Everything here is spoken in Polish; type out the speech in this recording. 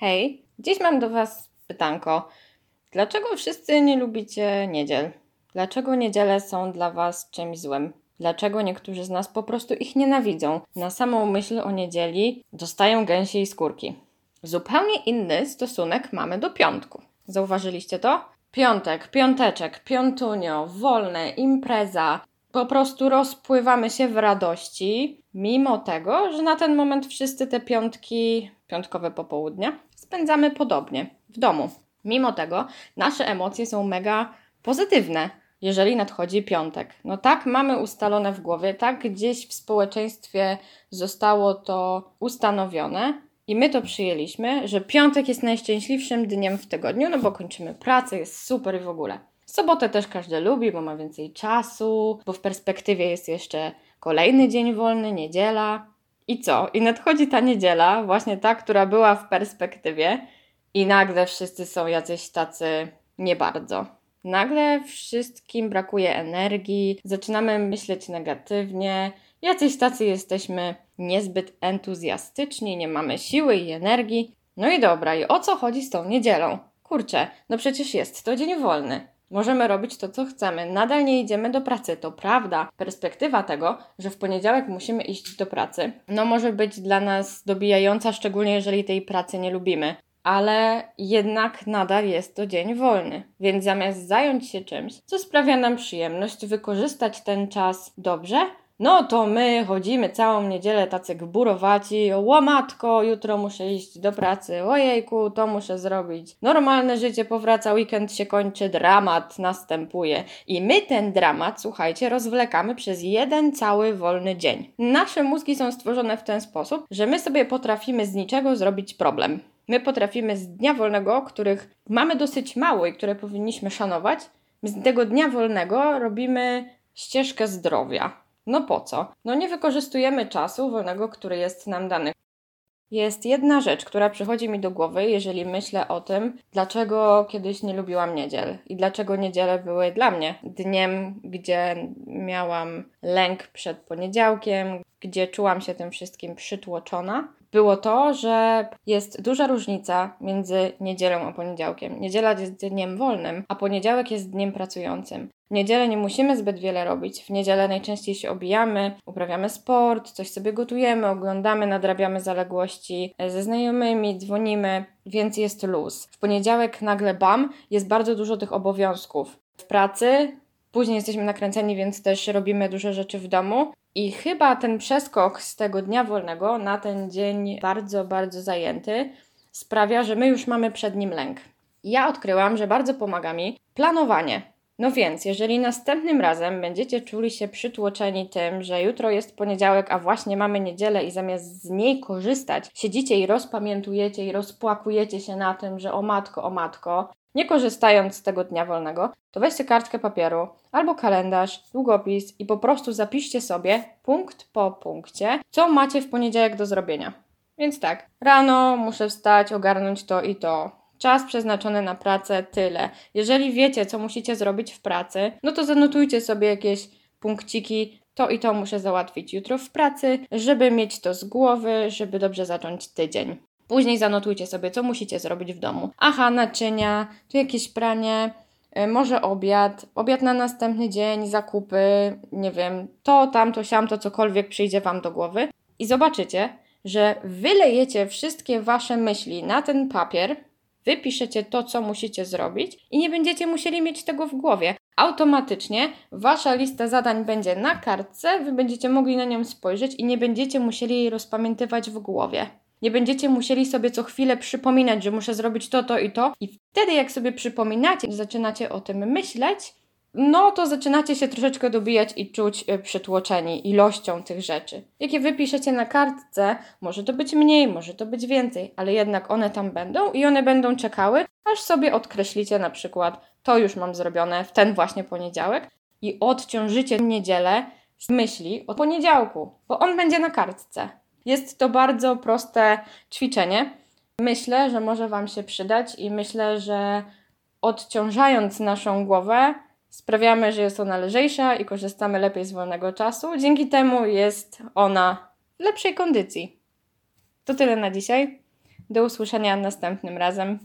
Hej, dziś mam do Was pytanko. Dlaczego wszyscy nie lubicie niedziel? Dlaczego niedziele są dla Was czymś złym? Dlaczego niektórzy z nas po prostu ich nienawidzą? Na samą myśl o niedzieli dostają gęsiej skórki. Zupełnie inny stosunek mamy do piątku. Zauważyliście to? Piątek, piąteczek, piątunio, wolne, impreza. Po prostu rozpływamy się w radości, mimo tego, że na ten moment wszyscy te piątki, piątkowe popołudnia, spędzamy podobnie w domu. Mimo tego nasze emocje są mega pozytywne, jeżeli nadchodzi piątek. No tak mamy ustalone w głowie, tak gdzieś w społeczeństwie zostało to ustanowione, i my to przyjęliśmy, że piątek jest najszczęśliwszym dniem w tygodniu, no bo kończymy pracę, jest super i w ogóle. Sobotę też każdy lubi, bo ma więcej czasu, bo w perspektywie jest jeszcze kolejny dzień wolny, niedziela. I co? I nadchodzi ta niedziela, właśnie ta, która była w perspektywie, i nagle wszyscy są jacyś tacy nie bardzo. Nagle wszystkim brakuje energii, zaczynamy myśleć negatywnie, jacyś tacy jesteśmy niezbyt entuzjastyczni, nie mamy siły i energii. No i dobra, i o co chodzi z tą niedzielą? Kurczę, no przecież jest to dzień wolny. Możemy robić to, co chcemy. Nadal nie idziemy do pracy, to prawda. Perspektywa tego, że w poniedziałek musimy iść do pracy, no może być dla nas dobijająca, szczególnie jeżeli tej pracy nie lubimy. Ale jednak nadal jest to dzień wolny, więc zamiast zająć się czymś, co sprawia nam przyjemność, wykorzystać ten czas dobrze, no to my chodzimy całą niedzielę tacy gburowaci, łamatko, jutro muszę iść do pracy, ojejku, to muszę zrobić. Normalne życie powraca, weekend się kończy, dramat następuje. I my ten dramat, słuchajcie, rozwlekamy przez jeden cały wolny dzień. Nasze mózgi są stworzone w ten sposób, że my sobie potrafimy z niczego zrobić problem. My potrafimy z dnia wolnego, których mamy dosyć mało i które powinniśmy szanować, z tego dnia wolnego robimy ścieżkę zdrowia no po co? No nie wykorzystujemy czasu wolnego, który jest nam dany. Jest jedna rzecz, która przychodzi mi do głowy, jeżeli myślę o tym, dlaczego kiedyś nie lubiłam niedziel i dlaczego niedziele były dla mnie dniem, gdzie miałam lęk przed poniedziałkiem, gdzie czułam się tym wszystkim przytłoczona było to, że jest duża różnica między niedzielą a poniedziałkiem. Niedziela jest dniem wolnym, a poniedziałek jest dniem pracującym. W niedzielę nie musimy zbyt wiele robić. W niedzielę najczęściej się obijamy, uprawiamy sport, coś sobie gotujemy, oglądamy, nadrabiamy zaległości ze znajomymi, dzwonimy, więc jest luz. W poniedziałek nagle bam, jest bardzo dużo tych obowiązków. W pracy Później jesteśmy nakręceni, więc też robimy dużo rzeczy w domu. I chyba ten przeskok z tego dnia wolnego na ten dzień bardzo, bardzo zajęty sprawia, że my już mamy przed nim lęk. Ja odkryłam, że bardzo pomaga mi planowanie. No więc, jeżeli następnym razem będziecie czuli się przytłoczeni tym, że jutro jest poniedziałek, a właśnie mamy niedzielę i zamiast z niej korzystać, siedzicie i rozpamiętujecie i rozpłakujecie się na tym, że o matko, o matko, nie korzystając z tego dnia wolnego, to weźcie kartkę papieru albo kalendarz, długopis i po prostu zapiszcie sobie punkt po punkcie, co macie w poniedziałek do zrobienia. Więc tak, rano muszę wstać, ogarnąć to i to. Czas przeznaczony na pracę tyle. Jeżeli wiecie, co musicie zrobić w pracy, no to zanotujcie sobie jakieś punkciki. To i to muszę załatwić jutro w pracy, żeby mieć to z głowy, żeby dobrze zacząć tydzień. Później zanotujcie sobie, co musicie zrobić w domu. Aha, naczynia, tu jakieś pranie, e, może obiad, obiad na następny dzień, zakupy, nie wiem, to, tamto, siamto, cokolwiek przyjdzie Wam do głowy. I zobaczycie, że wylejecie wszystkie Wasze myśli na ten papier, wypiszecie to, co musicie zrobić i nie będziecie musieli mieć tego w głowie. Automatycznie Wasza lista zadań będzie na kartce, Wy będziecie mogli na nią spojrzeć i nie będziecie musieli jej rozpamiętywać w głowie. Nie będziecie musieli sobie co chwilę przypominać, że muszę zrobić to, to i to. I wtedy, jak sobie przypominacie, zaczynacie o tym myśleć, no to zaczynacie się troszeczkę dobijać i czuć e, przytłoczeni ilością tych rzeczy. Jakie wypiszecie na kartce, może to być mniej, może to być więcej, ale jednak one tam będą i one będą czekały, aż sobie odkreślicie na przykład, to już mam zrobione w ten właśnie poniedziałek i odciążycie niedzielę z myśli o poniedziałku, bo on będzie na kartce. Jest to bardzo proste ćwiczenie. Myślę, że może Wam się przydać i myślę, że odciążając naszą głowę, sprawiamy, że jest ona lżejsza i korzystamy lepiej z wolnego czasu. Dzięki temu jest ona w lepszej kondycji. To tyle na dzisiaj. Do usłyszenia następnym razem.